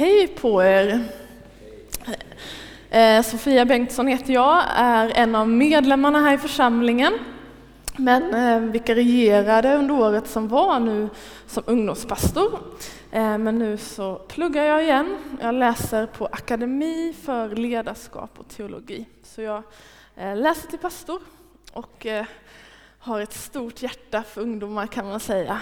Hej på er! Eh, Sofia Bengtsson heter jag, är en av medlemmarna här i församlingen. Men eh, vikarierade under året som var nu som ungdomspastor. Eh, men nu så pluggar jag igen. Jag läser på Akademi för ledarskap och teologi. Så jag läser till pastor och har ett stort hjärta för ungdomar kan man säga.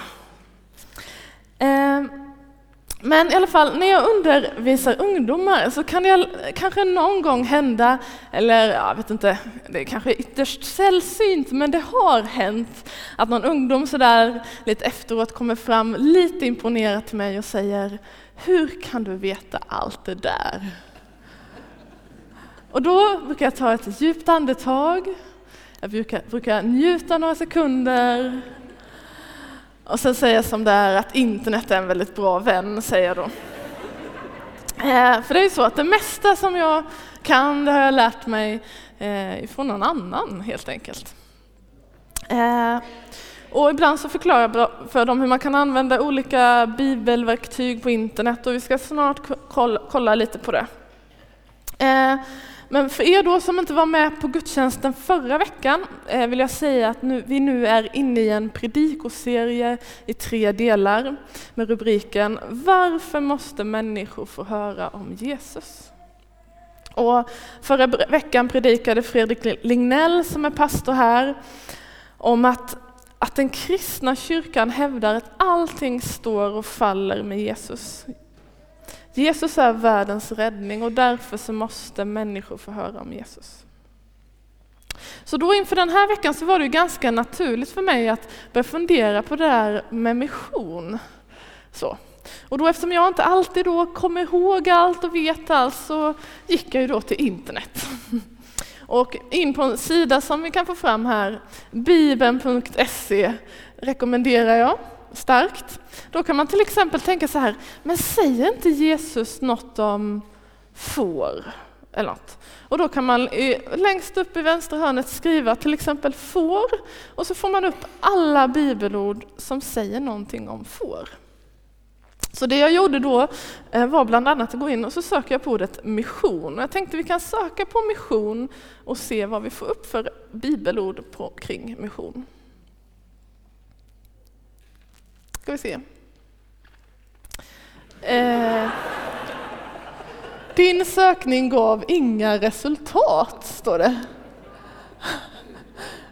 Men i alla fall, när jag undervisar ungdomar så kan det kanske någon gång hända, eller jag vet inte, det är kanske ytterst sällsynt, men det har hänt att någon ungdom sådär lite efteråt kommer fram lite imponerat till mig och säger Hur kan du veta allt det där? Och då brukar jag ta ett djupt andetag, jag brukar, brukar njuta några sekunder och sen säger jag som det är att internet är en väldigt bra vän, säger jag då. Eh, för det är ju så att det mesta som jag kan, det har jag lärt mig eh, ifrån någon annan helt enkelt. Eh, och ibland så förklarar jag för dem hur man kan använda olika bibelverktyg på internet och vi ska snart kolla, kolla lite på det. Eh, men för er då som inte var med på gudstjänsten förra veckan eh, vill jag säga att nu, vi nu är inne i en predikoserie i tre delar med rubriken Varför måste människor få höra om Jesus? Och förra veckan predikade Fredrik Lignell som är pastor här om att, att den kristna kyrkan hävdar att allting står och faller med Jesus. Jesus är världens räddning och därför så måste människor få höra om Jesus. Så då inför den här veckan så var det ganska naturligt för mig att börja fundera på det där med mission. Så. Och då eftersom jag inte alltid då kommer ihåg allt och vet allt så gick jag ju då till internet. Och in på en sida som vi kan få fram här, bibeln.se rekommenderar jag starkt. Då kan man till exempel tänka så här, men säger inte Jesus något om får? Eller något. Och då kan man längst upp i vänstra hörnet skriva till exempel får och så får man upp alla bibelord som säger någonting om får. Så det jag gjorde då eh, var bland annat att gå in och så söker jag på ordet mission. Jag tänkte vi kan söka på mission och se vad vi får upp för bibelord på, kring mission. Ska vi se. Eh, din sökning gav inga resultat, står det.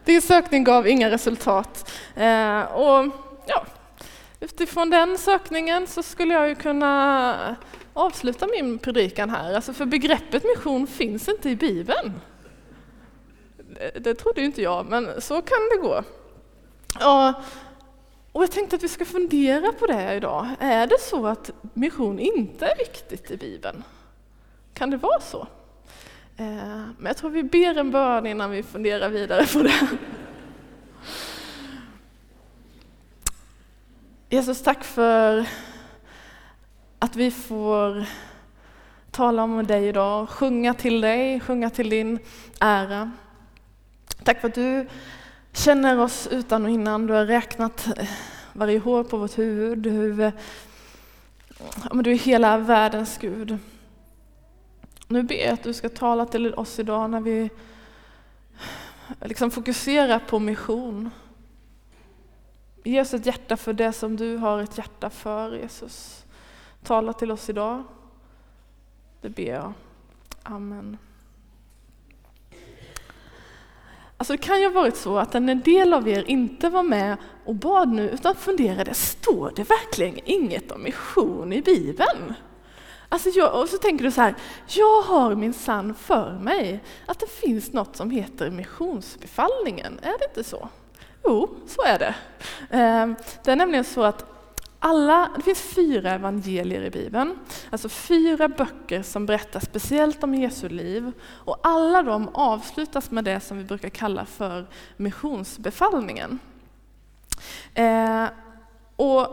Din sökning gav inga resultat. Eh, och ja, utifrån den sökningen så skulle jag ju kunna avsluta min predikan här. Alltså för begreppet mission finns inte i Bibeln. Det, det trodde ju inte jag, men så kan det gå. Och och jag tänkte att vi ska fundera på det idag. Är det så att mission inte är viktigt i Bibeln? Kan det vara så? Eh, men jag tror vi ber en bön innan vi funderar vidare på det. Jesus, tack för att vi får tala om dig idag, sjunga till dig, sjunga till din ära. Tack för att du känner oss utan och innan. Du har räknat eh, varje hår på vårt huvud. Du, eh, du är hela världens Gud. Nu ber jag att du ska tala till oss idag när vi eh, liksom fokuserar på mission. Ge oss ett hjärta för det som du har ett hjärta för, Jesus. Tala till oss idag. Det ber jag. Amen. Alltså det kan ju ha varit så att en del av er inte var med och bad nu utan funderade, står det verkligen inget om mission i Bibeln? Alltså jag, och så tänker du så här, jag har min sann för mig att det finns något som heter missionsbefallningen, är det inte så? Jo, så är det. Ehm, det är nämligen så att alla, det finns fyra evangelier i Bibeln, alltså fyra böcker som berättar speciellt om Jesu liv. Och alla de avslutas med det som vi brukar kalla för missionsbefallningen. Eh, och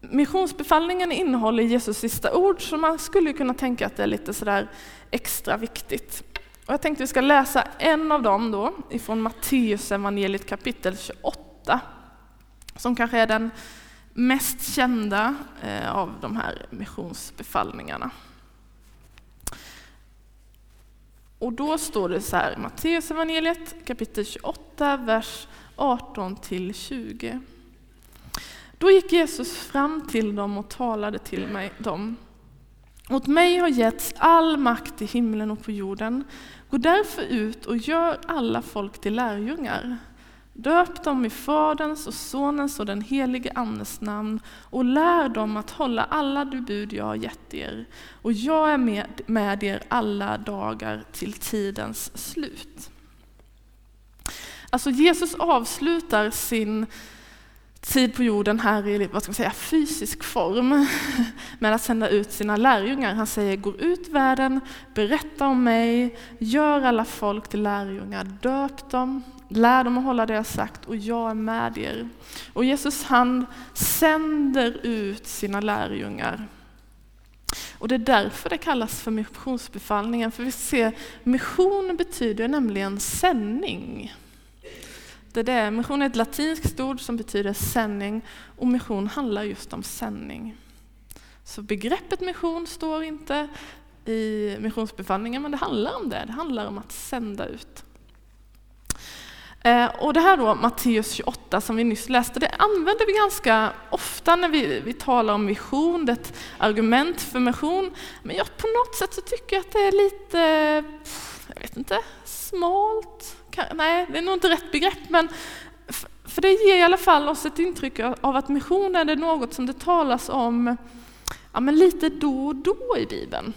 missionsbefallningen innehåller Jesus sista ord, så man skulle kunna tänka att det är lite sådär extra viktigt. Och jag tänkte att vi ska läsa en av dem då, ifrån Matteus evangeliet kapitel 28, som kanske är den mest kända eh, av de här missionsbefallningarna. Och då står det så här i Matteusevangeliet kapitel 28, vers 18 till 20. Då gick Jesus fram till dem och talade till mig, dem. Åt mig har getts all makt i himlen och på jorden. Gå därför ut och gör alla folk till lärjungar. Döp dem i Faderns och Sonens och den helige Andes namn och lär dem att hålla alla de bud jag har gett er. Och jag är med, med er alla dagar till tidens slut. Alltså Jesus avslutar sin tid på jorden här i vad ska man säga, fysisk form med att sända ut sina lärjungar. Han säger gå ut världen, berätta om mig, gör alla folk till lärjungar, döp dem, lär dem att hålla det jag sagt och jag är med er. Och Jesus han sänder ut sina lärjungar. Och det är därför det kallas för missionsbefallningen, för vi ser mission betyder nämligen sändning. Det är Mission är ett latinskt ord som betyder sändning och mission handlar just om sändning. Så begreppet mission står inte i missionsbefallningen, men det handlar om det. Det handlar om att sända ut. Eh, och det här då, Matteus 28 som vi nyss läste, det använder vi ganska ofta när vi, vi talar om vision, det är ett argument för mission. Men jag, på något sätt så tycker jag att det är lite, jag vet inte, smalt. Nej, det är nog inte rätt begrepp, men för det ger i alla fall oss ett intryck av att mission är det något som det talas om ja, men lite då och då i Bibeln.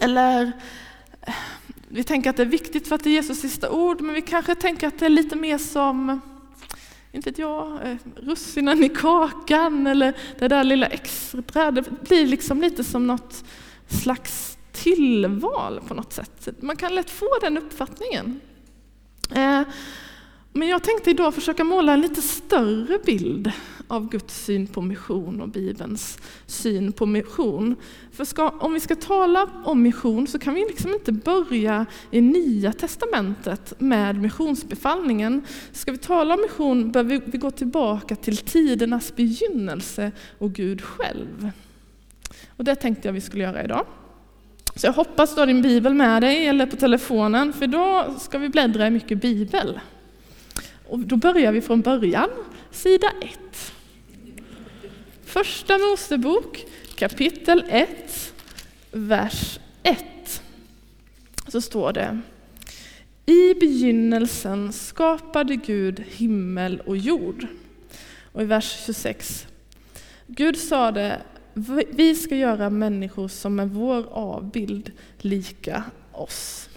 Eller vi tänker att det är viktigt för att det är Jesus sista ord, men vi kanske tänker att det är lite mer som, inte vet jag, eh, russinen i kakan eller det där lilla extra. Det blir liksom lite som något slags tillval på något sätt. Man kan lätt få den uppfattningen. Eh, men jag tänkte idag försöka måla en lite större bild av Guds syn på mission och Bibelns syn på mission. För ska, om vi ska tala om mission så kan vi liksom inte börja i Nya Testamentet med missionsbefallningen. Ska vi tala om mission behöver vi gå tillbaka till tidernas begynnelse och Gud själv. Och det tänkte jag vi skulle göra idag. Så jag hoppas du har din bibel med dig eller på telefonen, för idag ska vi bläddra i mycket bibel. Och då börjar vi från början, sida 1. Första Mosebok kapitel 1, vers 1. Så står det I begynnelsen skapade Gud himmel och jord. Och i vers 26. Gud sade, vi ska göra människor som är vår avbild lika oss.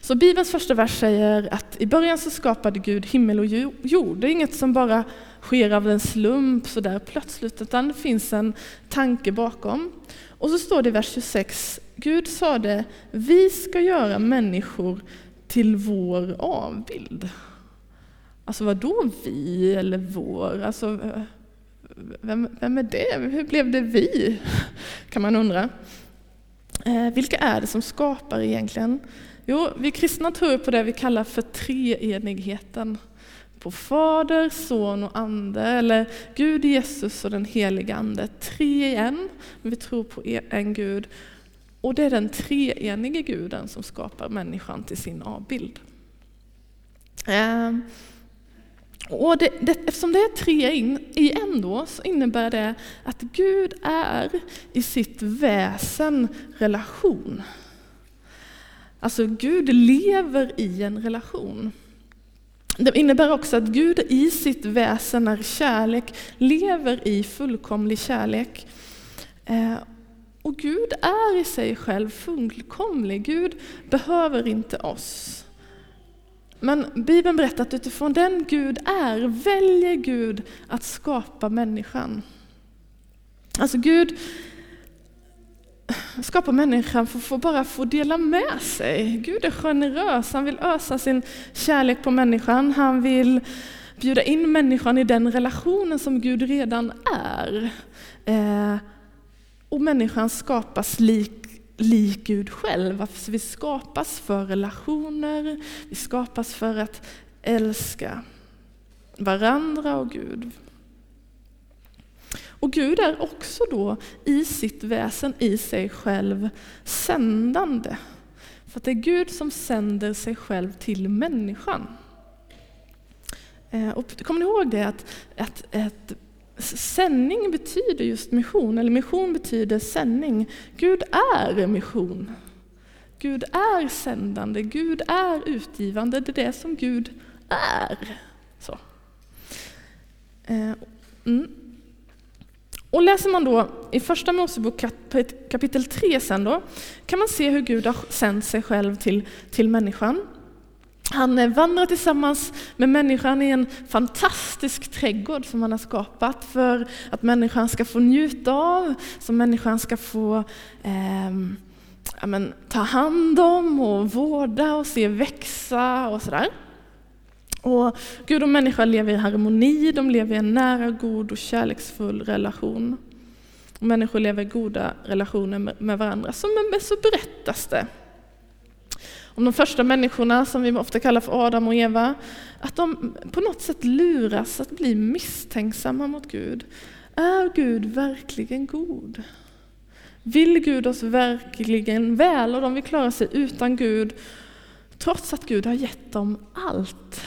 Så Bibelns första vers säger att i början så skapade Gud himmel och jord. Det är inget som bara sker av en slump så där plötsligt, utan det finns en tanke bakom. Och så står det i vers 26, Gud sade, vi ska göra människor till vår avbild. Alltså vad då vi eller vår? Alltså, vem, vem är det? Hur blev det vi? Kan man undra. Eh, vilka är det som skapar egentligen? Jo, vi kristna tror på det vi kallar för treenigheten. På Fader, Son och Ande, eller Gud, Jesus och den helige Ande. Tre i en, men vi tror på e- en Gud. Och det är den treenige guden som skapar människan till sin avbild. Ehm, och det, det, eftersom det är tre in, i en då, så innebär det att Gud är i sitt väsen relation. Alltså Gud lever i en relation. Det innebär också att Gud i sitt väsen är kärlek, lever i fullkomlig kärlek. Eh, och Gud är i sig själv fullkomlig. Gud behöver inte oss. Men Bibeln berättar att utifrån den Gud är väljer Gud att skapa människan. Alltså Gud skapar människan för att bara få dela med sig. Gud är generös, han vill ösa sin kärlek på människan. Han vill bjuda in människan i den relationen som Gud redan är. Eh, och människan skapas lik lik Gud själv. Alltså, vi skapas för relationer, vi skapas för att älska varandra och Gud. Och Gud är också då i sitt väsen, i sig själv, sändande. För att det är Gud som sänder sig själv till människan. Eh, och kommer ni ihåg det att, att, att sändning betyder just mission, eller mission betyder sändning. Gud är mission. Gud är sändande, Gud är utgivande, det är det som Gud är. Så. Eh, mm. Och läser man då i Första Mosebok kapitel 3 sen då, kan man se hur Gud har sänt sig själv till, till människan. Han eh, vandrar tillsammans med människan i en fantastisk trädgård som han har skapat för att människan ska få njuta av, som människan ska få eh, ja, men, ta hand om och vårda och se växa och sådär. Och Gud och människa lever i harmoni, de lever i en nära, god och kärleksfull relation. Och människor lever i goda relationer med varandra. Så, så berättas det om de första människorna, som vi ofta kallar för Adam och Eva, att de på något sätt luras att bli misstänksamma mot Gud. Är Gud verkligen god? Vill Gud oss verkligen väl och de vill klara sig utan Gud trots att Gud har gett dem allt?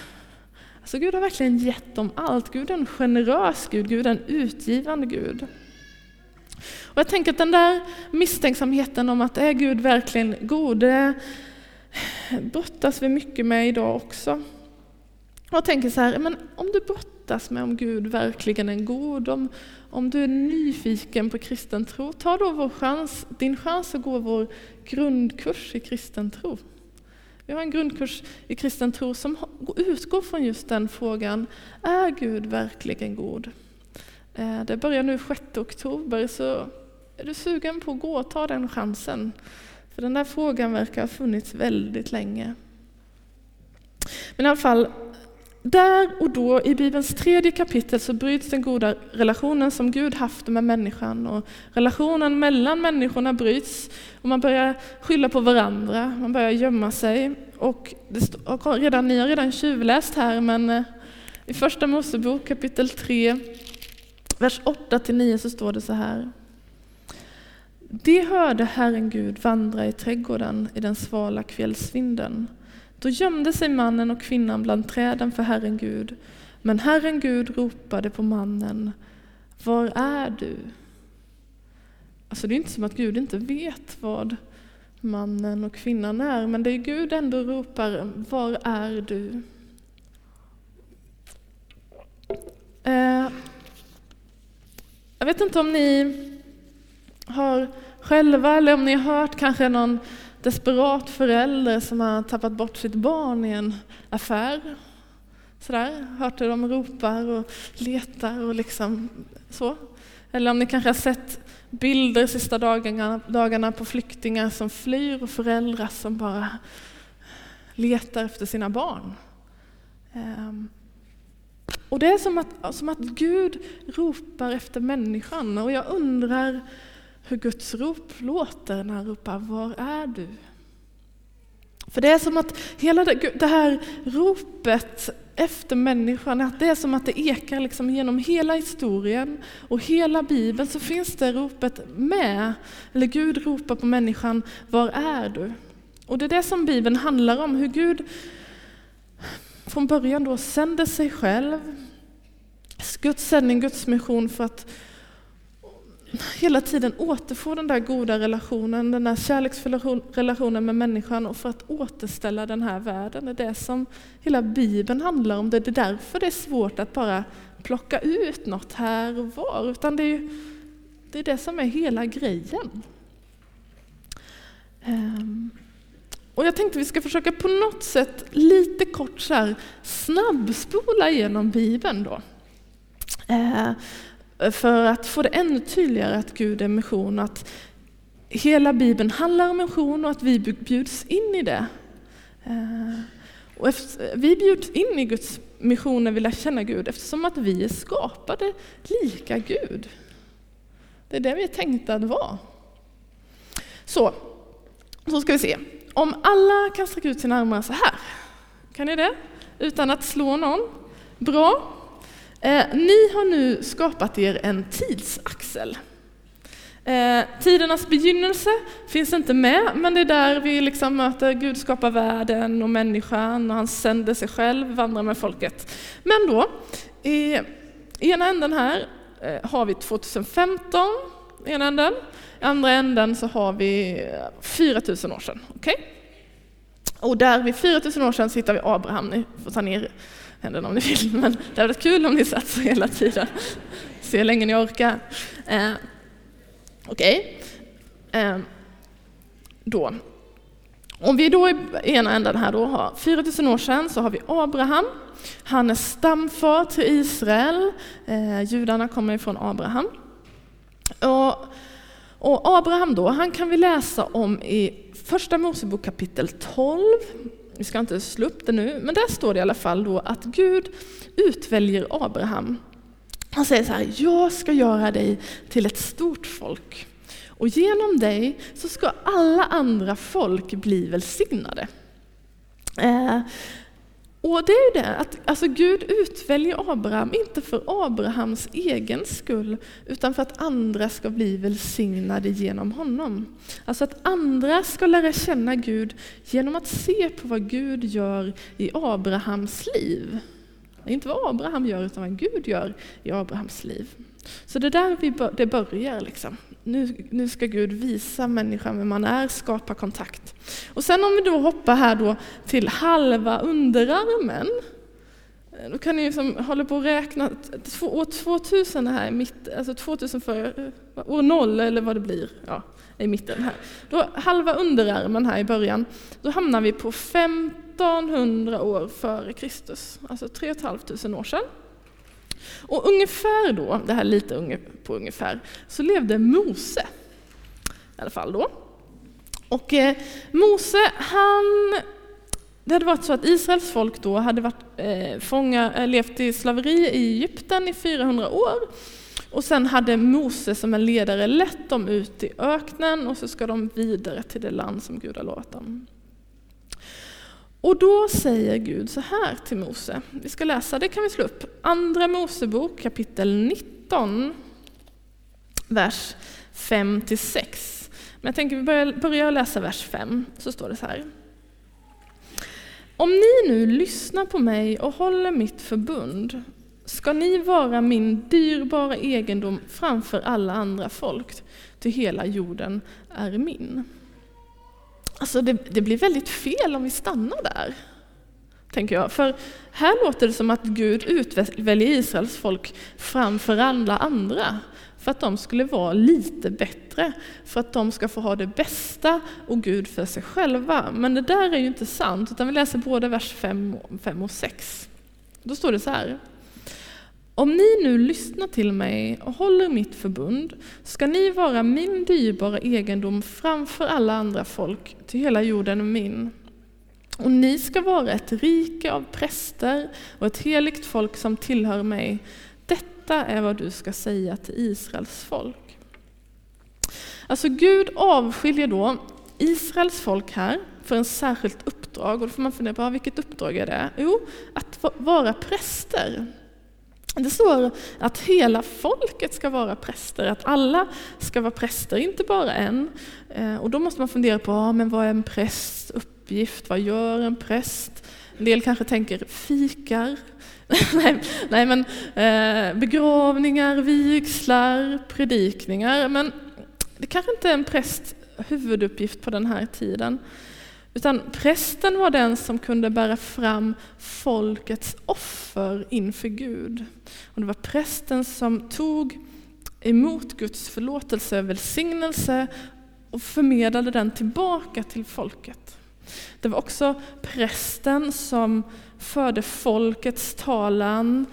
Alltså Gud har verkligen gett dem allt. Gud är en generös Gud, Gud är en utgivande Gud. Och jag tänker att den där misstänksamheten om att är Gud verkligen god, det brottas vi mycket med idag också. Och jag tänker så här, men om du brottas med om Gud verkligen är god, om, om du är nyfiken på kristen tro, ta då vår chans, din chans att gå vår grundkurs i kristen tro. Vi har en grundkurs i kristen tro som utgår från just den frågan, är Gud verkligen god? Eh, det börjar nu 6 oktober, så är du sugen på att gå och ta den chansen? För den där frågan verkar ha funnits väldigt länge. Men i alla fall, där och då i Bibelns tredje kapitel så bryts den goda relationen som Gud haft med människan. Och relationen mellan människorna bryts och man börjar skylla på varandra, man börjar gömma sig. Och och redan, ni har redan tjuvläst här men eh, i första Mosebok kapitel 3 vers 8 9 så står det så här. De hörde Herren Gud vandra i trädgården i den svala kvällsvinden. Då gömde sig mannen och kvinnan bland träden för Herren Gud. Men Herren Gud ropade på mannen, var är du? Alltså det är inte som att Gud inte vet vad mannen och kvinnan är, men det är Gud ändå ropar, var är du? Eh, jag vet inte om ni har själva eller om ni har hört kanske någon desperat förälder som har tappat bort sitt barn i en affär. Sådär, hört hur de ropar och letar och liksom så. Eller om ni kanske har sett bilder sista dagarna, dagarna på flyktingar som flyr och föräldrar som bara letar efter sina barn. Um, och det är som att, som att Gud ropar efter människan och jag undrar hur Guds rop låter när han ropar ”Var är du?” För det är som att hela det här ropet efter människan, att det är som att det ekar liksom genom hela historien och hela Bibeln så finns det ropet med. Eller Gud ropar på människan, var är du? Och det är det som Bibeln handlar om, hur Gud från början då sänder sig själv, Guds sändning, Guds mission för att hela tiden återfå den där goda relationen, den där kärleksfulla relationen med människan och för att återställa den här världen. Det är det som hela Bibeln handlar om. Det är därför det är svårt att bara plocka ut något här och var, utan det är det, är det som är hela grejen. Ehm, och jag tänkte vi ska försöka på något sätt lite kort så här, snabbspola igenom Bibeln då. Ehm, för att få det ännu tydligare att Gud är mission, att hela Bibeln handlar om mission och att vi bjuds in i det. Eh, och efter, vi bjuds in i Guds mission när vi lär känna Gud eftersom att vi är skapade lika Gud. Det är det vi är tänkta att vara. Så, så ska vi se. Om alla kan sträcka ut sina armar så här, kan ni det? Utan att slå någon. Bra. Eh, ni har nu skapat er en tidsaxel. Eh, tidernas begynnelse finns inte med, men det är där vi liksom möter Gud skapar världen och människan och han sänder sig själv, vandrar med folket. Men då, i ena änden här eh, har vi 2015, i ena änden. I andra änden så har vi 4000 år sedan. Okay? Och där vid 4000 år sedan så hittar vi Abraham. Ni får ta ner händerna om ni vill, men det hade varit kul om ni satt så hela tiden. Se hur länge ni orkar. Eh, Okej. Okay. Eh, då. Om vi då i ena änden här då har 4000 år sedan så har vi Abraham. Han är stamfar till Israel. Eh, judarna kommer ifrån Abraham. Och, och Abraham då, han kan vi läsa om i Första Mosebok kapitel 12. Vi ska inte slå upp det nu, men där står det i alla fall då att Gud utväljer Abraham. Han säger så här, jag ska göra dig till ett stort folk och genom dig så ska alla andra folk bli välsignade. Eh, och det är ju det, att alltså Gud utväljer Abraham, inte för Abrahams egen skull, utan för att andra ska bli välsignade genom honom. Alltså att andra ska lära känna Gud genom att se på vad Gud gör i Abrahams liv. Inte vad Abraham gör, utan vad Gud gör i Abrahams liv. Så det är där vi det börjar. Liksom. Nu, nu ska Gud visa människan vem man är, skapa kontakt. Och sen om vi då hoppar här då till halva underarmen, eh, då kan ni som hålla på att räkna, år 2000 här i mitten, alltså 2000 för, eh, år 0 eller vad det blir, ja, i mitten här. Då halva underarmen här i början, då hamnar vi på 1500 år före Kristus, alltså 3 500 år sedan. Och ungefär då, det här lite på ungefär, så levde Mose. I alla fall då. Och eh, Mose, han... Det hade varit så att Israels folk då hade varit, eh, fånga, eh, levt i slaveri i Egypten i 400 år. Och sen hade Mose som en ledare lett dem ut i öknen och så ska de vidare till det land som Gud har lovat dem. Och då säger Gud så här till Mose, vi ska läsa, det kan vi slå upp, Andra Mosebok kapitel 19, vers 5-6. Men jag tänker vi börjar, börjar läsa vers 5, så står det så här. Om ni nu lyssnar på mig och håller mitt förbund ska ni vara min dyrbara egendom framför alla andra folk, till hela jorden är min. Alltså det, det, blir väldigt fel om vi stannar där, tänker jag. För här låter det som att Gud utväljer Israels folk framför alla andra, för att de skulle vara lite bättre, för att de ska få ha det bästa och Gud för sig själva. Men det där är ju inte sant, utan vi läser både vers 5 och 6. Då står det så här. Om ni nu lyssnar till mig och håller mitt förbund ska ni vara min dyrbara egendom framför alla andra folk, till hela jorden är min. Och ni ska vara ett rike av präster och ett heligt folk som tillhör mig. Detta är vad du ska säga till Israels folk. Alltså Gud avskiljer då Israels folk här för en särskilt uppdrag. Och då får man fundera på vilket uppdrag är det? Jo, att vara präster. Det står att hela folket ska vara präster, att alla ska vara präster, inte bara en. Eh, och då måste man fundera på, ah, men vad är en prästs uppgift? Vad gör en präst? En del kanske tänker fikar. nej, nej, men eh, begravningar, vigslar, predikningar. Men det kanske inte är en prästs huvuduppgift på den här tiden. Utan prästen var den som kunde bära fram folkets offer inför Gud. Och det var prästen som tog emot Guds förlåtelse och välsignelse och förmedlade den tillbaka till folket. Det var också prästen som förde folkets talan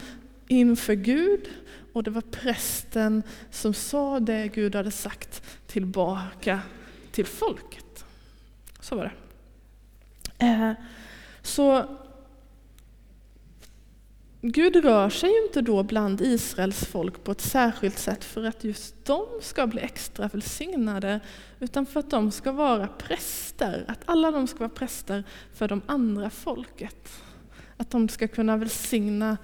inför Gud och det var prästen som sa det Gud hade sagt tillbaka till folket. Så var det. Eh, så Gud rör sig ju inte då bland Israels folk på ett särskilt sätt för att just de ska bli extra välsignade, utan för att de ska vara präster, att alla de ska vara präster för de andra folket. Att de ska kunna välsigna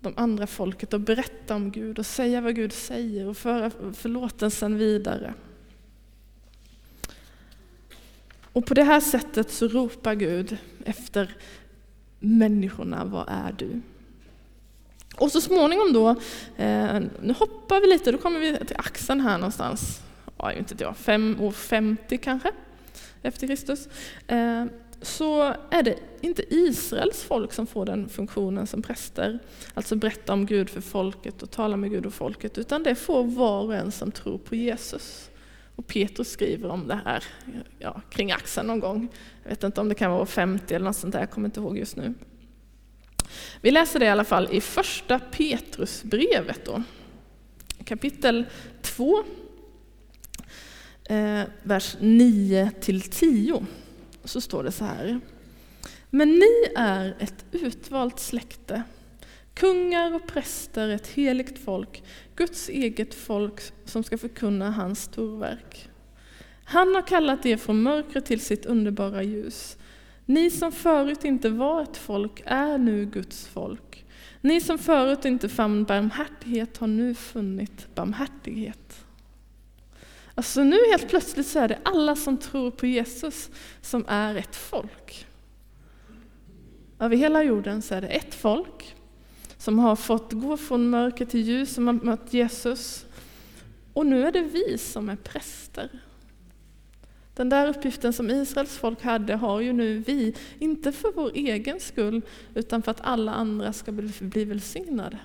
de andra folket och berätta om Gud och säga vad Gud säger och föra förlåtelsen vidare. Och på det här sättet så ropar Gud efter människorna, vad är du? Och så småningom då, eh, nu hoppar vi lite, då kommer vi till axeln här någonstans, ja, inte jag, fem år 50 kanske, efter Kristus. Eh, så är det inte Israels folk som får den funktionen som präster, alltså berätta om Gud för folket och tala med Gud och folket, utan det får var och en som tror på Jesus. Och Petrus skriver om det här ja, kring axeln någon gång. Jag vet inte om det kan vara 50 eller något sånt där, jag kommer inte ihåg just nu. Vi läser det i alla fall i första Petrusbrevet då. Kapitel 2, eh, vers 9 till 10. Så står det så här. Men ni är ett utvalt släkte, kungar och präster, ett heligt folk, Guds eget folk som ska förkunna hans storverk. Han har kallat er från mörkret till sitt underbara ljus. Ni som förut inte var ett folk är nu Guds folk. Ni som förut inte fann barmhärtighet har nu funnit barmhärtighet. Alltså nu helt plötsligt så är det alla som tror på Jesus som är ett folk. Över hela jorden så är det ett folk som har fått gå från mörker till ljus, som har mött Jesus. Och nu är det vi som är präster. Den där uppgiften som Israels folk hade har ju nu vi, inte för vår egen skull, utan för att alla andra ska bli välsignade.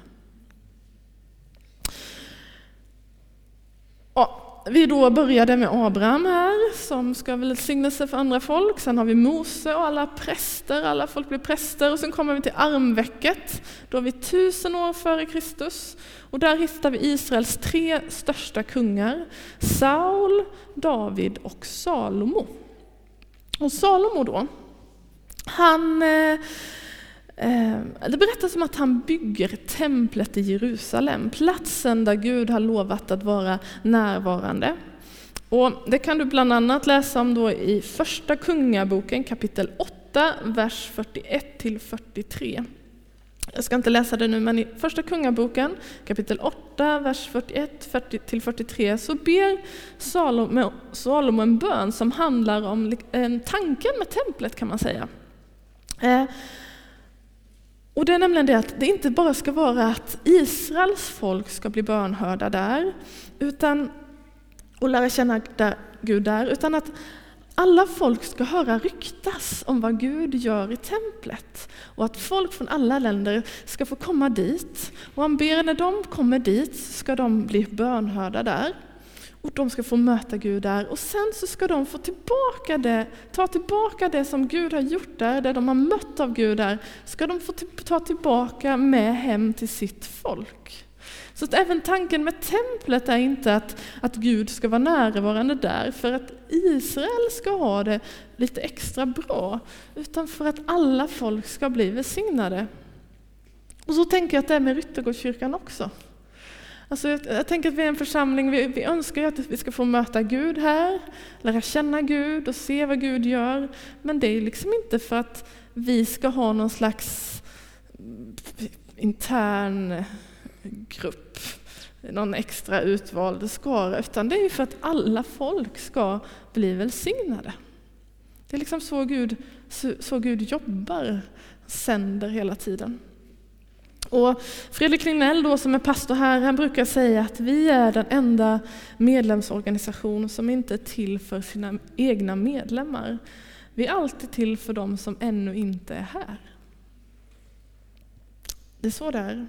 Ja, vi då började med Abraham här, som ska välsignelse för andra folk. Sen har vi Mose och alla präster, alla folk blir präster. Och sen kommer vi till armvecket, då är vi tusen år före Kristus. Och där hittar vi Israels tre största kungar, Saul, David och Salomo. Och Salomo då, han Eh, Eh, det berättas om att han bygger templet i Jerusalem, platsen där Gud har lovat att vara närvarande. Och det kan du bland annat läsa om då i Första Kungaboken kapitel 8, vers 41 till 43. Jag ska inte läsa det nu, men i Första Kungaboken kapitel 8, vers 41 till 43 så ber Salomo, Salomo en bön som handlar om tanken med templet kan man säga. Eh, och det är nämligen det att det inte bara ska vara att Israels folk ska bli bönhörda där, utan, och lära känna Gud där, utan att alla folk ska höra ryktas om vad Gud gör i templet och att folk från alla länder ska få komma dit. Och han ber när de kommer dit ska de bli bönhörda där. Och de ska få möta Gud där och sen så ska de få tillbaka det, ta tillbaka det som Gud har gjort där, det de har mött av Gud där, ska de få ta tillbaka med hem till sitt folk. Så att även tanken med templet är inte att, att Gud ska vara närvarande där för att Israel ska ha det lite extra bra, utan för att alla folk ska bli välsignade. Och så tänker jag att det är med Ryttargårdskyrkan också. Alltså jag, jag, tänker att vi är en församling, vi, vi önskar att vi ska få möta Gud här, lära känna Gud och se vad Gud gör. Men det är liksom inte för att vi ska ha någon slags intern grupp, någon extra utvald skara, utan det är ju för att alla folk ska bli välsignade. Det är liksom så Gud, så, så Gud jobbar, sänder hela tiden. Och Fredrik Lignell då, som är pastor här, han brukar säga att vi är den enda medlemsorganisation som inte är till för sina egna medlemmar. Vi är alltid till för dem som ännu inte är här. Det är så det är.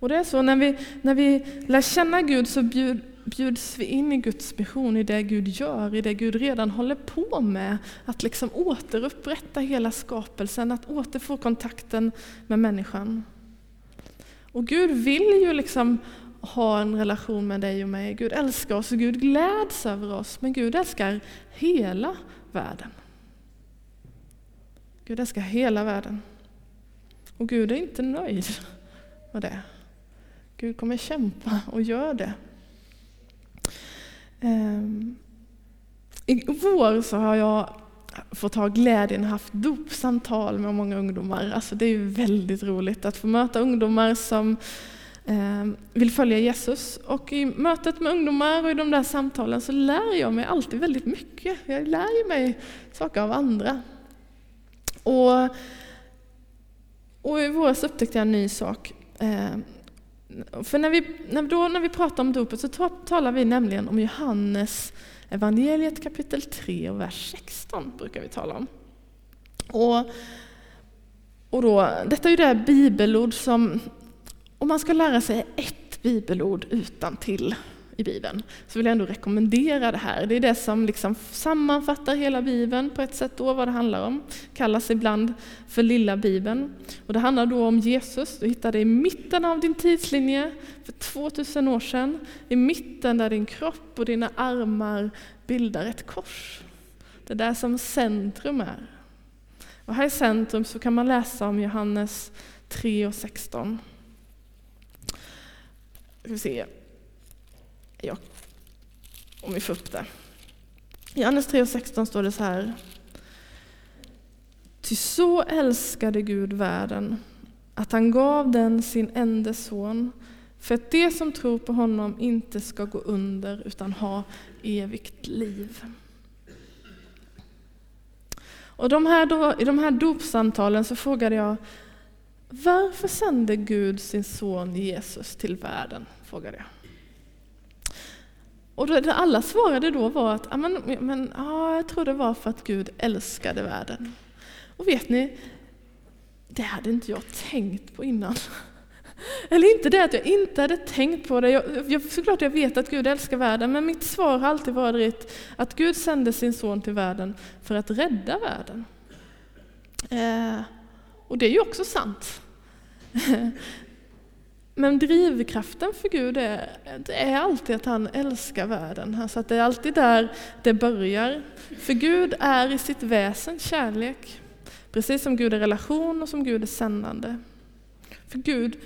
Och det är så när vi, när vi lär känna Gud så bjud, bjuds vi in i Guds mission, i det Gud gör, i det Gud redan håller på med. Att liksom återupprätta hela skapelsen, att återfå kontakten med människan. Och Gud vill ju liksom ha en relation med dig och mig. Gud älskar oss och Gud gläds över oss, men Gud älskar hela världen. Gud älskar hela världen. Och Gud är inte nöjd med det. Gud kommer kämpa och gör det. Ehm, I vår så har jag fått ha glädjen att haft dopsamtal med många ungdomar. Alltså det är ju väldigt roligt att få möta ungdomar som ehm, vill följa Jesus. Och i mötet med ungdomar och i de där samtalen så lär jag mig alltid väldigt mycket. Jag lär ju mig saker av andra. Och, och i våras upptäckte jag en ny sak. Ehm, för när vi, när, då, när vi pratar om dopet så talar vi nämligen om Johannes evangeliet kapitel 3 och vers 16 brukar vi tala om. Och, och då, detta är ju det bibelord som, om man ska lära sig ett bibelord utan till i Bibeln, så vill jag ändå rekommendera det här. Det är det som liksom sammanfattar hela Bibeln på ett sätt då, vad det handlar om. Kallas ibland för lilla Bibeln. Och det handlar då om Jesus. Du hittar det i mitten av din tidslinje för 2000 år sedan. I mitten där din kropp och dina armar bildar ett kors. Det är där som centrum är. Och här i centrum så kan man läsa om Johannes 3 och 16. Vi se ja, om vi får upp det. I Johannes 3.16 står det så här. Ty så älskade Gud världen att han gav den sin enda son för att de som tror på honom inte ska gå under utan ha evigt liv. Och de här då, I de här dopsamtalen så frågade jag varför sände Gud sin son Jesus till världen? frågade jag. Och det alla svarade då var att men, men, ja, jag tror det var för att Gud älskade världen. Och vet ni, det hade inte jag tänkt på innan. Eller inte det att jag inte hade tänkt på det. Jag, jag, såklart jag vet att Gud älskar världen, men mitt svar har alltid varit att Gud sände sin son till världen för att rädda världen. Eh, och det är ju också sant. Men drivkraften för Gud är, det är alltid att han älskar världen. Alltså att det är alltid där det börjar. För Gud är i sitt väsen kärlek. Precis som Gud är relation och som Gud är sändande. För Gud,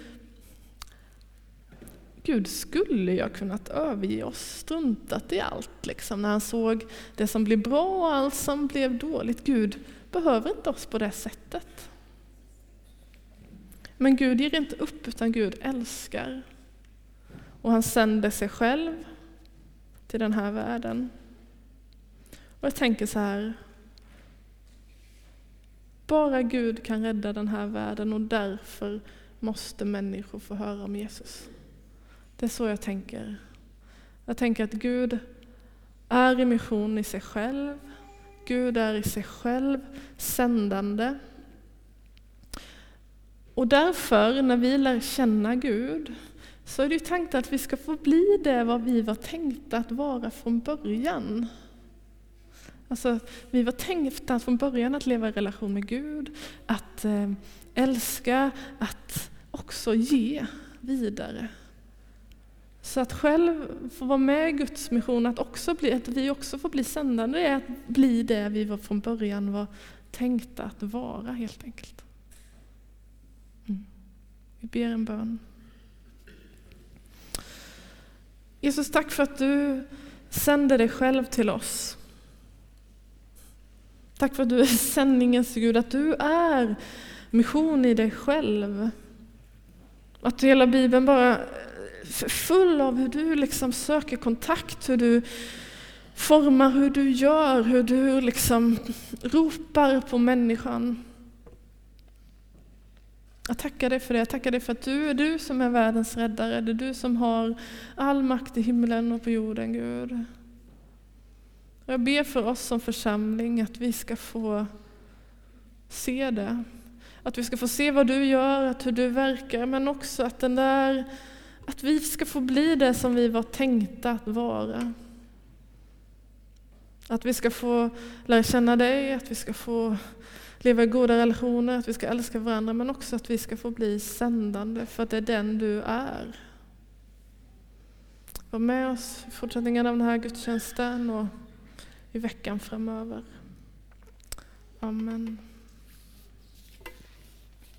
Gud skulle ju ha kunnat överge oss, struntat i allt. Liksom, när han såg det som blev bra och allt som blev dåligt. Gud behöver inte oss på det sättet. Men Gud ger inte upp, utan Gud älskar. Och han sänder sig själv till den här världen. Och jag tänker så här, bara Gud kan rädda den här världen och därför måste människor få höra om Jesus. Det är så jag tänker. Jag tänker att Gud är i mission i sig själv. Gud är i sig själv sändande. Och därför, när vi lär känna Gud, så är det ju tänkt att vi ska få bli det vad vi var tänkta att vara från början. Alltså, vi var tänkta från början att leva i relation med Gud, att eh, älska, att också ge vidare. Så att själv få vara med i Guds mission, att, också bli, att vi också får bli sändande, är att bli det vi var från början var tänkta att vara helt enkelt. Vi ber en bön. Jesus, tack för att du sänder dig själv till oss. Tack för att du är sändningens Gud, att du är mission i dig själv. Att hela Bibeln bara är full av hur du liksom söker kontakt, hur du formar, hur du gör, hur du liksom ropar på människan. Jag tackar dig för det. Jag tackar dig för att du är du som är världens räddare. Det är du som har all makt i himlen och på jorden, Gud. Jag ber för oss som församling att vi ska få se det. Att vi ska få se vad du gör, att hur du verkar, men också att, den där, att vi ska få bli det som vi var tänkta att vara. Att vi ska få lära känna dig, att vi ska få leva i goda relationer, att vi ska älska varandra, men också att vi ska få bli sändande, för att det är den du är. Var med oss i fortsättningen av den här gudstjänsten och i veckan framöver. Amen.